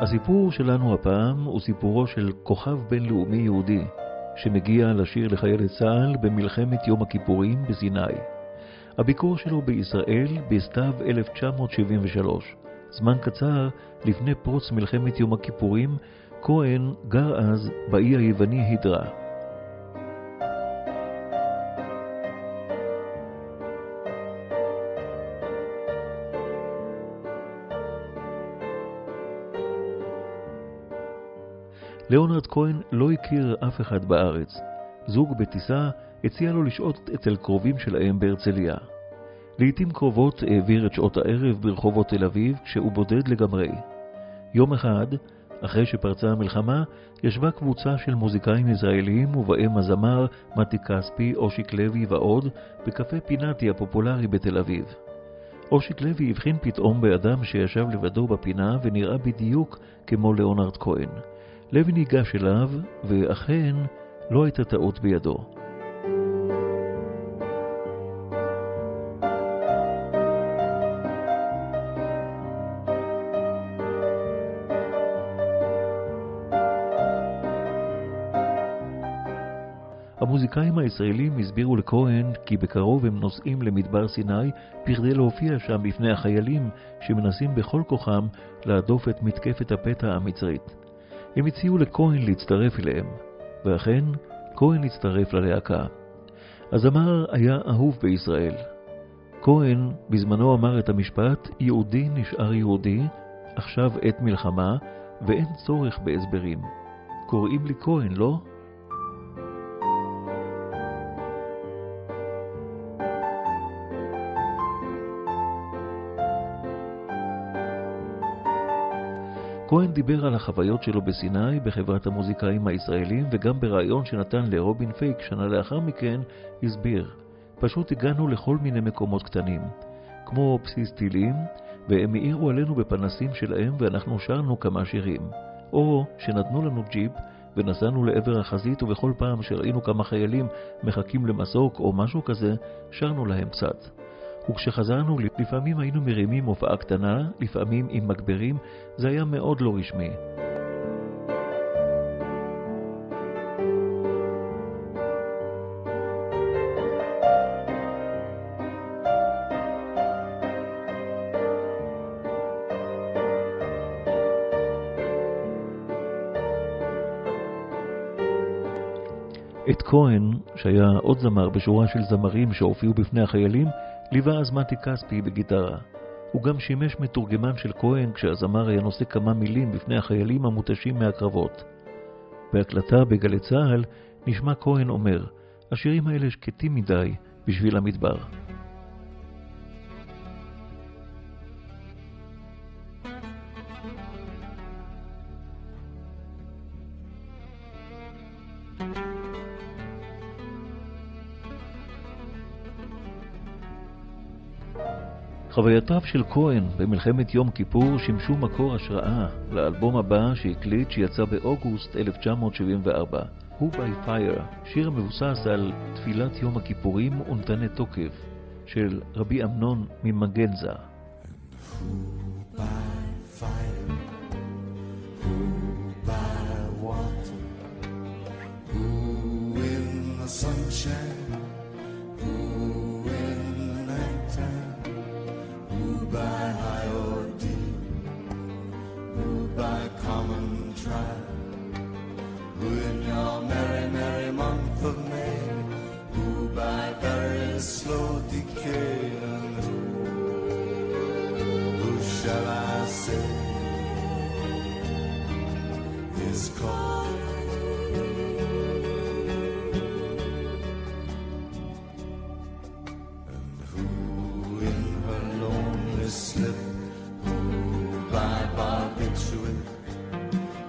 הסיפור שלנו הפעם הוא סיפורו של כוכב בינלאומי יהודי שמגיע לשיר לחיילי צה"ל במלחמת יום הכיפורים בסיני. הביקור שלו בישראל בסתיו 1973, זמן קצר לפני פרוץ מלחמת יום הכיפורים, כהן גר אז באי היווני הידרה. ליאונרד כהן לא הכיר אף אחד בארץ. זוג בטיסה הציע לו לשהות אצל קרובים שלהם בהרצליה. לעתים קרובות העביר את שעות הערב ברחובות תל אביב כשהוא בודד לגמרי. יום אחד, אחרי שפרצה המלחמה, ישבה קבוצה של מוזיקאים ישראלים ובהם הזמר מתי כספי, אושיק לוי ועוד, בקפה פינאטי הפופולרי בתל אביב. אושיק לוי הבחין פתאום באדם שישב לבדו בפינה ונראה בדיוק כמו ליאונרד כהן. לוי ניגש אליו, ואכן לא הייתה טעות בידו. המוזיקאים הישראלים הסבירו לכהן כי בקרוב הם נוסעים למדבר סיני בכדי להופיע שם בפני החיילים שמנסים בכל כוחם להדוף את מתקפת הפתע המצרית. הם הציעו לכהן להצטרף אליהם, ואכן, כהן הצטרף ללהקה. הזמר היה אהוב בישראל. כהן בזמנו אמר את המשפט, יהודי נשאר יהודי, עכשיו עת מלחמה, ואין צורך בהסברים. קוראים לי כהן, לא? כהן דיבר על החוויות שלו בסיני בחברת המוזיקאים הישראלים וגם בריאיון שנתן לרובין פייק שנה לאחר מכן הסביר. פשוט הגענו לכל מיני מקומות קטנים כמו בסיס טילים והם העירו עלינו בפנסים שלהם ואנחנו שרנו כמה שירים. או שנתנו לנו ג'יפ ונסענו לעבר החזית ובכל פעם שראינו כמה חיילים מחכים למסוק או משהו כזה שרנו להם קצת וכשחזרנו, לפעמים היינו מרימים הופעה קטנה, לפעמים עם מגברים, זה היה מאוד לא רשמי. את כהן, שהיה עוד זמר בשורה של זמרים שהופיעו בפני החיילים, ליווה אז מתי כספי בגיטרה. הוא גם שימש מתורגמן של כהן כשהזמר היה נושא כמה מילים בפני החיילים המותשים מהקרבות. בהקלטה בגלי צה"ל נשמע כהן אומר, השירים האלה שקטים מדי בשביל המדבר. חוויותיו של כהן במלחמת יום כיפור שימשו מקור השראה לאלבום הבא שהקליט שיצא באוגוסט 1974, Who by Fire, שיר המבוסס על תפילת יום הכיפורים ונתני תוקף של רבי אמנון ממגנזה. sunshine a slow decay. Who shall I say is called? And who in her lonely slip, who by barbiturate,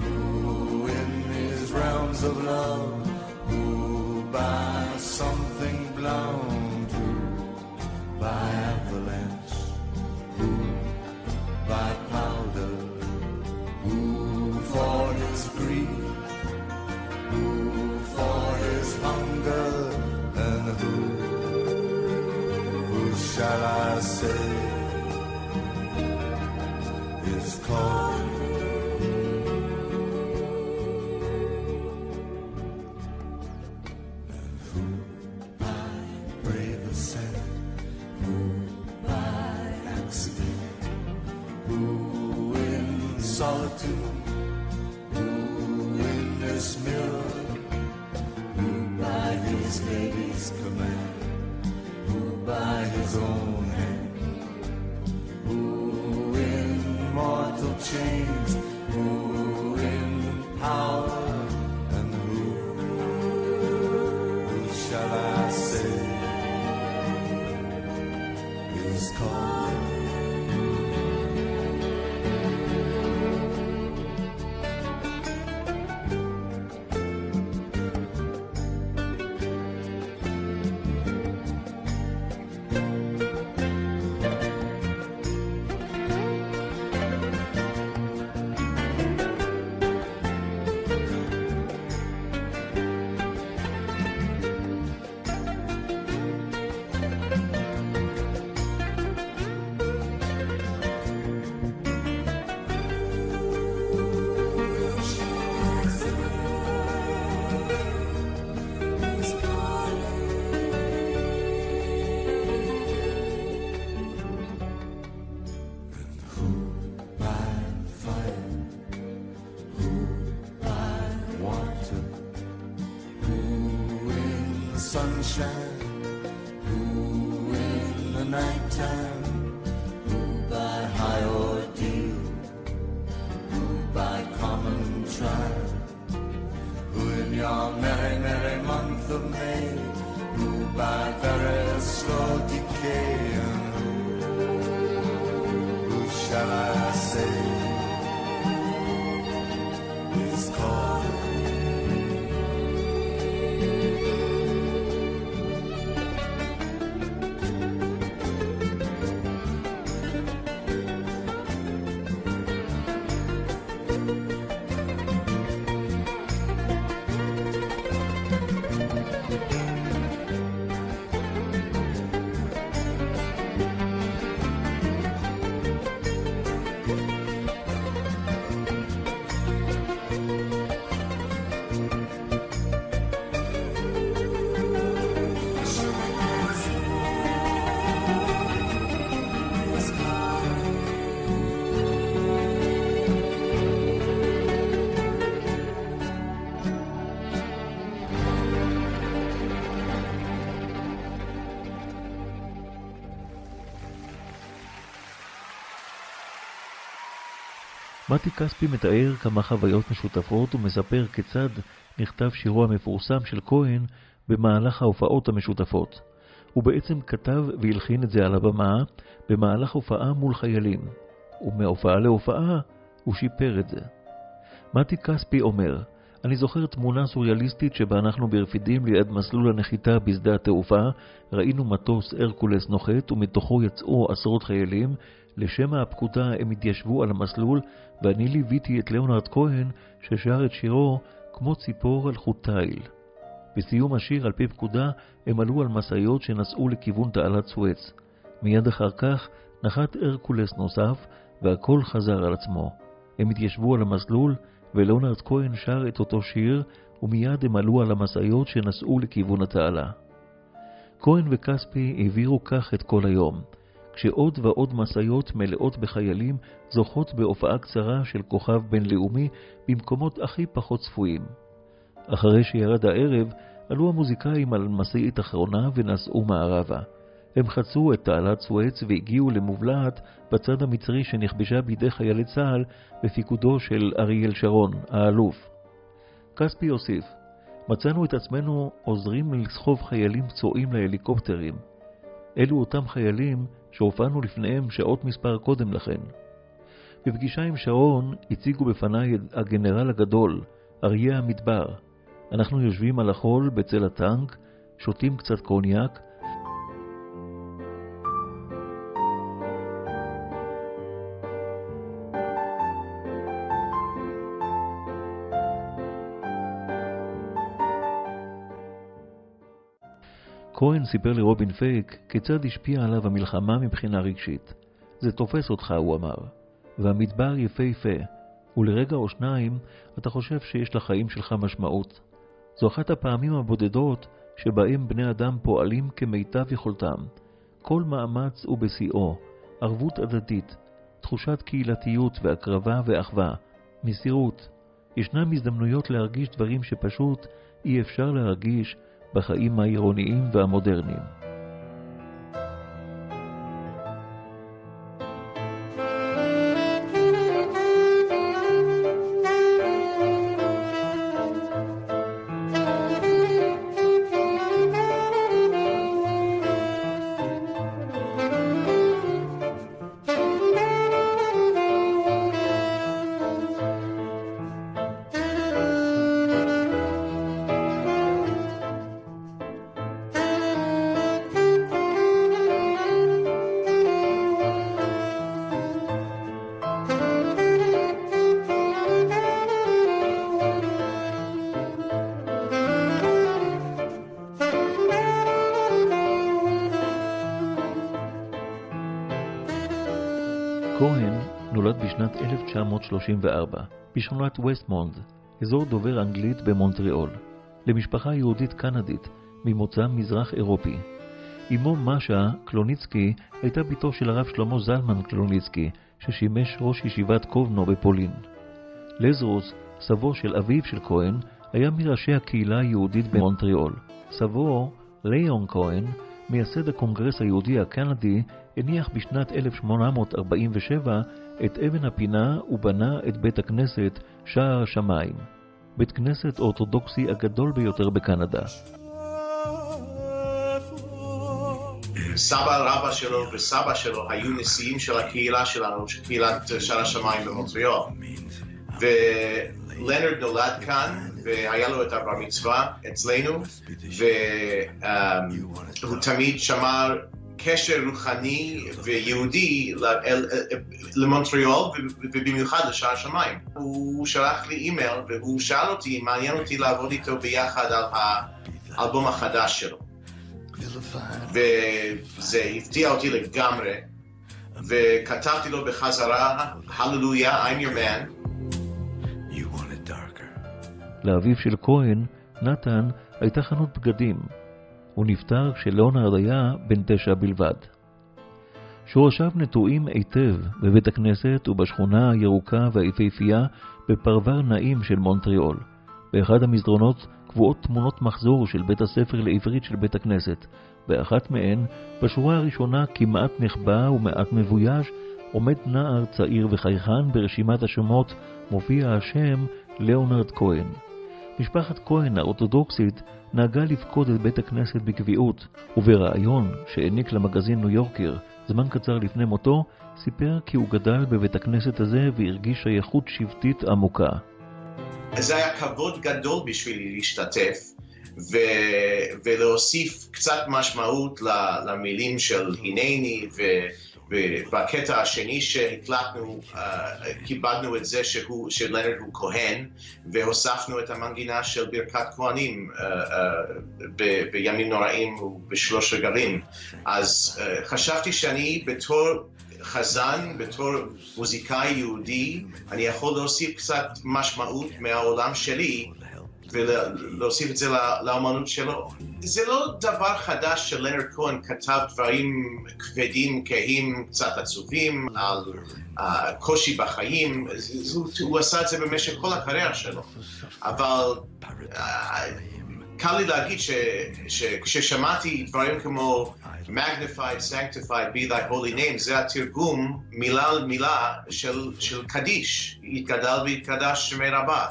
who in these realms of love? Solitude, who in this mirror, who by his lady's command, who by his own sunshine, who in the nighttime, who by high ordeal, who by common trial, who in your merry, merry month of May, who by very slow decay, who shall I say? Is calling? מתי כספי מתאר כמה חוויות משותפות ומספר כיצד נכתב שירו המפורסם של כהן במהלך ההופעות המשותפות. הוא בעצם כתב והלחין את זה על הבמה במהלך הופעה מול חיילים, ומהופעה להופעה הוא שיפר את זה. מתי כספי אומר, אני זוכר תמונה סוריאליסטית שבה אנחנו ברפידים ליד מסלול הנחיתה בשדה התעופה, ראינו מטוס הרקולס נוחת ומתוכו יצאו עשרות חיילים, לשם הפקודה הם התיישבו על המסלול ואני ליוויתי את ליאונרד כהן ששר את שירו כמו ציפור על חוט תיל. בסיום השיר על פי פקודה הם עלו על משאיות שנסעו לכיוון תעלת סואץ. מיד אחר כך נחת הרקולס נוסף והכל חזר על עצמו. הם התיישבו על המסלול ולאונרד כהן שר את אותו שיר ומיד הם עלו על המשאיות שנסעו לכיוון התעלה. כהן וכספי העבירו כך את כל היום. כשעוד ועוד משאיות מלאות בחיילים זוכות בהופעה קצרה של כוכב בינלאומי במקומות הכי פחות צפויים. אחרי שירד הערב, עלו המוזיקאים על משאית אחרונה ונסעו מערבה. הם חצו את תעלת סואץ והגיעו למובלעת בצד המצרי שנכבשה בידי חיילי צה"ל בפיקודו של אריאל שרון, האלוף. כספי הוסיף, מצאנו את עצמנו עוזרים לסחוב חיילים פצועים להליקופטרים. אלו אותם חיילים שהופענו לפניהם שעות מספר קודם לכן. בפגישה עם שרון הציגו בפניי הגנרל הגדול, אריה המדבר. אנחנו יושבים על החול בצל הטנק, שותים קצת קוניאק, כהן סיפר לרובין פייק כיצד השפיעה עליו המלחמה מבחינה רגשית. זה תופס אותך, הוא אמר, והמדבר יפהפה, ולרגע או שניים אתה חושב שיש לחיים שלך משמעות. זו אחת הפעמים הבודדות שבהם בני אדם פועלים כמיטב יכולתם. כל מאמץ הוא בשיאו, ערבות הדדית, תחושת קהילתיות והקרבה ואחווה, מסירות. ישנם הזדמנויות להרגיש דברים שפשוט אי אפשר להרגיש בחיים העירוניים והמודרניים. בשנת 1934 בשכונת וסטמונד, אזור דובר אנגלית במונטריאול, למשפחה יהודית קנדית ממוצא מזרח אירופי. אמו מאשה קלוניצקי הייתה בתו של הרב שלמה זלמן קלוניצקי, ששימש ראש ישיבת קובנו בפולין. לזרוס, סבו של אביו של כהן, היה מראשי הקהילה היהודית במונטריאול. סבו, ליאון כהן, מייסד הקונגרס היהודי הקנדי, הניח בשנת 1847 את אבן הפינה ובנה את בית הכנסת שער השמיים, בית כנסת אורתודוקסי הגדול ביותר בקנדה. סבא רבא שלו וסבא שלו היו נשיאים של הקהילה שלנו, של קהילת שער השמיים במונטריאול. ולנרד נולד כאן, והיה לו את הבר מצווה אצלנו, והוא תמיד שמר קשר רוחני ויהודי למונטריאול ובמיוחד לשער השמיים. הוא שלח לי אימייל והוא שאל אותי, מעניין אותי לעבוד איתו ביחד על האלבום החדש שלו. וזה הפתיע אותי לגמרי, וכתבתי לו בחזרה, הללויה, I'm your man. לאביו של כהן, נתן, הייתה חנות בגדים. הוא נפטר כשלאונרד היה בן תשע בלבד. שורשיו נטועים היטב בבית הכנסת ובשכונה הירוקה והיפהפייה בפרבר נעים של מונטריאול. באחד המסדרונות קבועות תמונות מחזור של בית הספר לעברית של בית הכנסת. באחת מהן, בשורה הראשונה כמעט נחבא ומעט מבויש, עומד נער צעיר וחייכן ברשימת השמות מופיע השם ליאונרד כהן. משפחת כהן האורתודוקסית נהגה לפקוד את בית הכנסת בקביעות, ובריאיון שהעניק למגזין ניו יורקר זמן קצר לפני מותו, סיפר כי הוא גדל בבית הכנסת הזה והרגיש שייכות שבטית עמוקה. זה היה כבוד גדול בשבילי להשתתף ו- ולהוסיף קצת משמעות למילים של הנני ו... ובקטע השני שהקלטנו, uh, כיבדנו את זה שהוא, שלנרד הוא כהן, והוספנו את המנגינה של ברכת כהנים uh, ב, בימים נוראים ובשלוש רגלים. אז חשבתי שאני בתור חזן, בתור מוזיקאי יהודי, אני יכול להוסיף קצת משמעות מהעולם שלי ולהוסיף את זה לאמנות שלו. זה לא דבר חדש שלנרד כהן כתב דברים כבדים, כהים, קצת עצובים, על הקושי בחיים, הוא עשה את זה במשך כל הקריירה שלו. אבל קל לי להגיד שכששמעתי דברים כמו magnified, sanctified, be thy holy name, זה התרגום מילה על מילה של, של קדיש, יתגדל ויתקדש שמי רבה.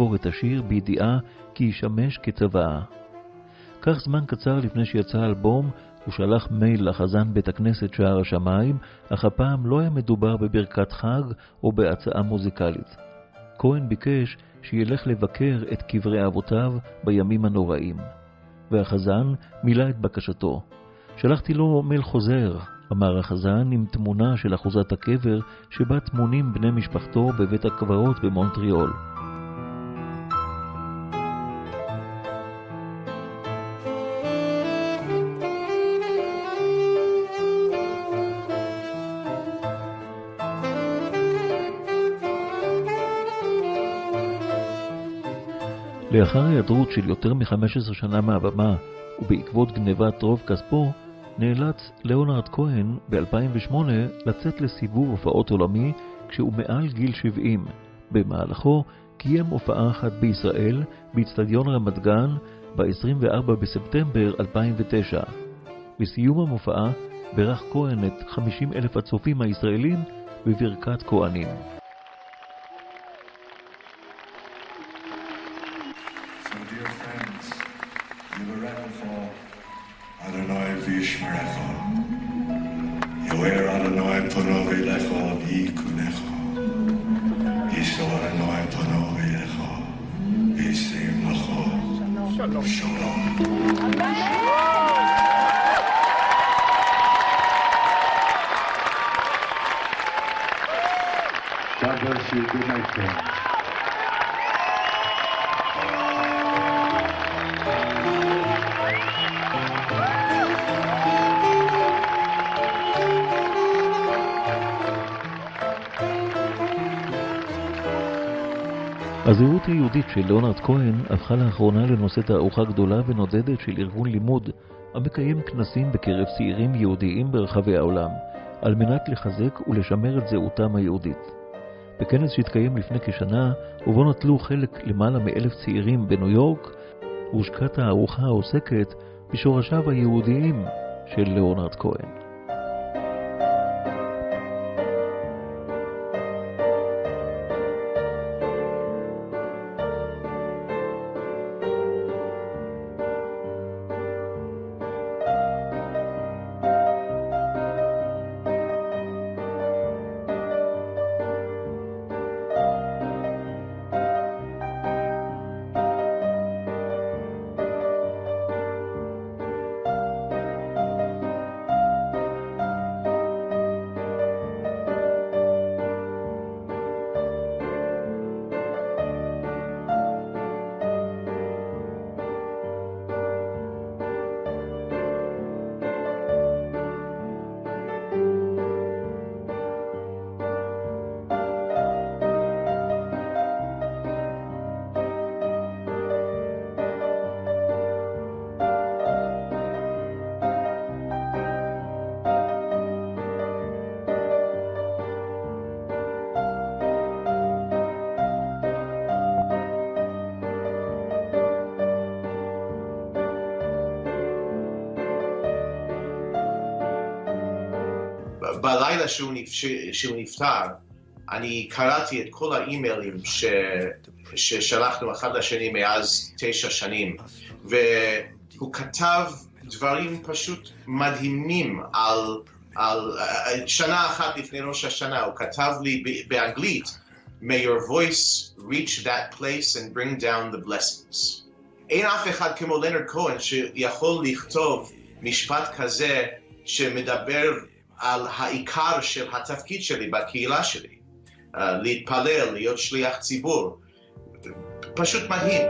לתפור את השיר בידיעה כי ישמש כצוואה. כך זמן קצר לפני שיצא האלבום, הוא שלח מייל לחזן בית הכנסת שער השמיים, אך הפעם לא היה מדובר בברכת חג או בהצעה מוזיקלית. כהן ביקש שילך לבקר את קברי אבותיו בימים הנוראים, והחזן מילא את בקשתו. שלחתי לו מייל חוזר, אמר החזן עם תמונה של אחוזת הקבר שבה טמונים בני משפחתו בבית הקברות במונטריאול. לאחר היעדרות של יותר מ-15 שנה מהבמה ובעקבות גנבת רוב כספו, נאלץ ליאונרד כהן ב-2008 לצאת לסיבוב הופעות עולמי כשהוא מעל גיל 70. במהלכו קיים הופעה אחת בישראל, באיצטדיון רמת גן, ב-24 בספטמבר 2009. בסיום המופעה בירך כהן את 50 אלף הצופים הישראלים בברכת כהנים. British Marathon. Ewer Adonai Panove Lecha Vikunecha. Iso Adonai Panove Lecha. Isim Lecha. Shalom. God bless you. Good night, friends. הזהות היהודית של ליאונרד כהן הפכה לאחרונה לנושא תערוכה גדולה ונודדת של ארגון לימוד המקיים כנסים בקרב צעירים יהודיים ברחבי העולם, על מנת לחזק ולשמר את זהותם היהודית. בכנס שהתקיים לפני כשנה, ובו נטלו חלק למעלה מאלף צעירים בניו יורק, הושקה תערוכה העוסקת בשורשיו היהודיים של ליאונרד כהן. בלילה שהוא, נפ... שהוא נפטר, אני קראתי את כל האימיילים ש... ששלחנו אחד לשני מאז תשע שנים, והוא כתב דברים פשוט מדהימים על, על שנה אחת לפני ראש השנה, הוא כתב לי באנגלית, May your voice reach that place and bring down the blessings. אין אף אחד כמו לנרד כהן שיכול לכתוב משפט כזה שמדבר על העיקר של התפקיד שלי בקהילה שלי, uh, להתפלל, להיות שליח ציבור. פשוט מדהים.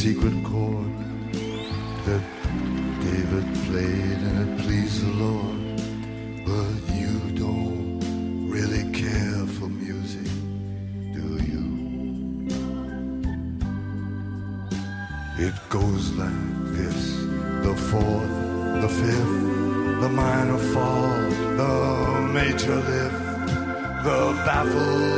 Secret chord that David played and it pleased the Lord. But you don't really care for music, do you? It goes like this the fourth, the fifth, the minor fall, the major lift, the baffled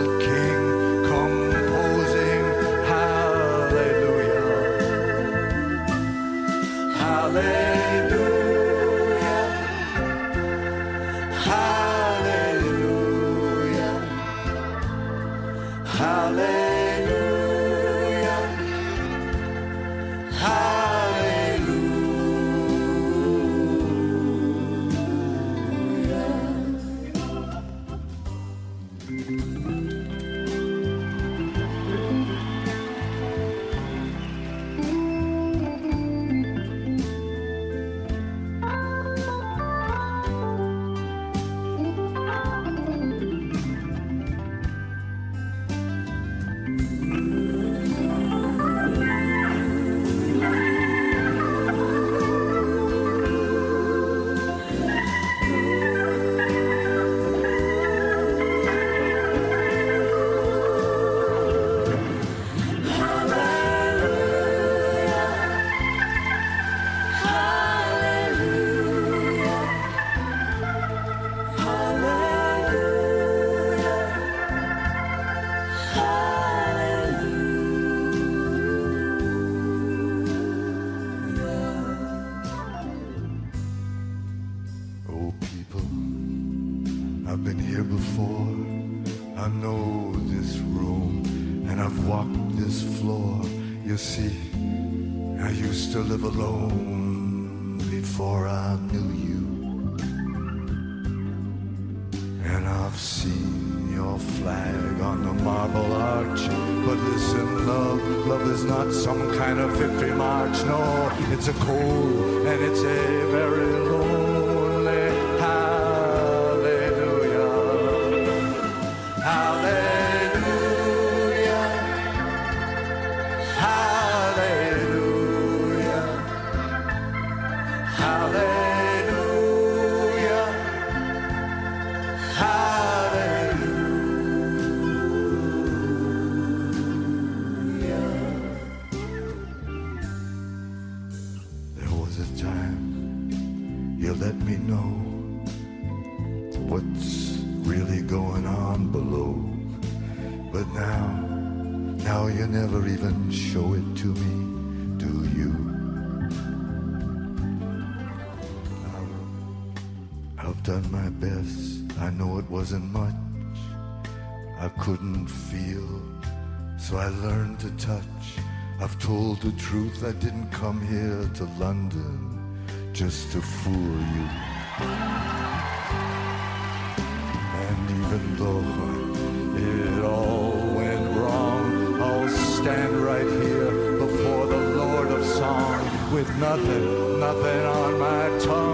done my best. I know it wasn't much. I couldn't feel, so I learned to touch. I've told the truth. I didn't come here to London just to fool you. And even though it all went wrong, I'll stand right here before the Lord of Song with nothing, nothing on my tongue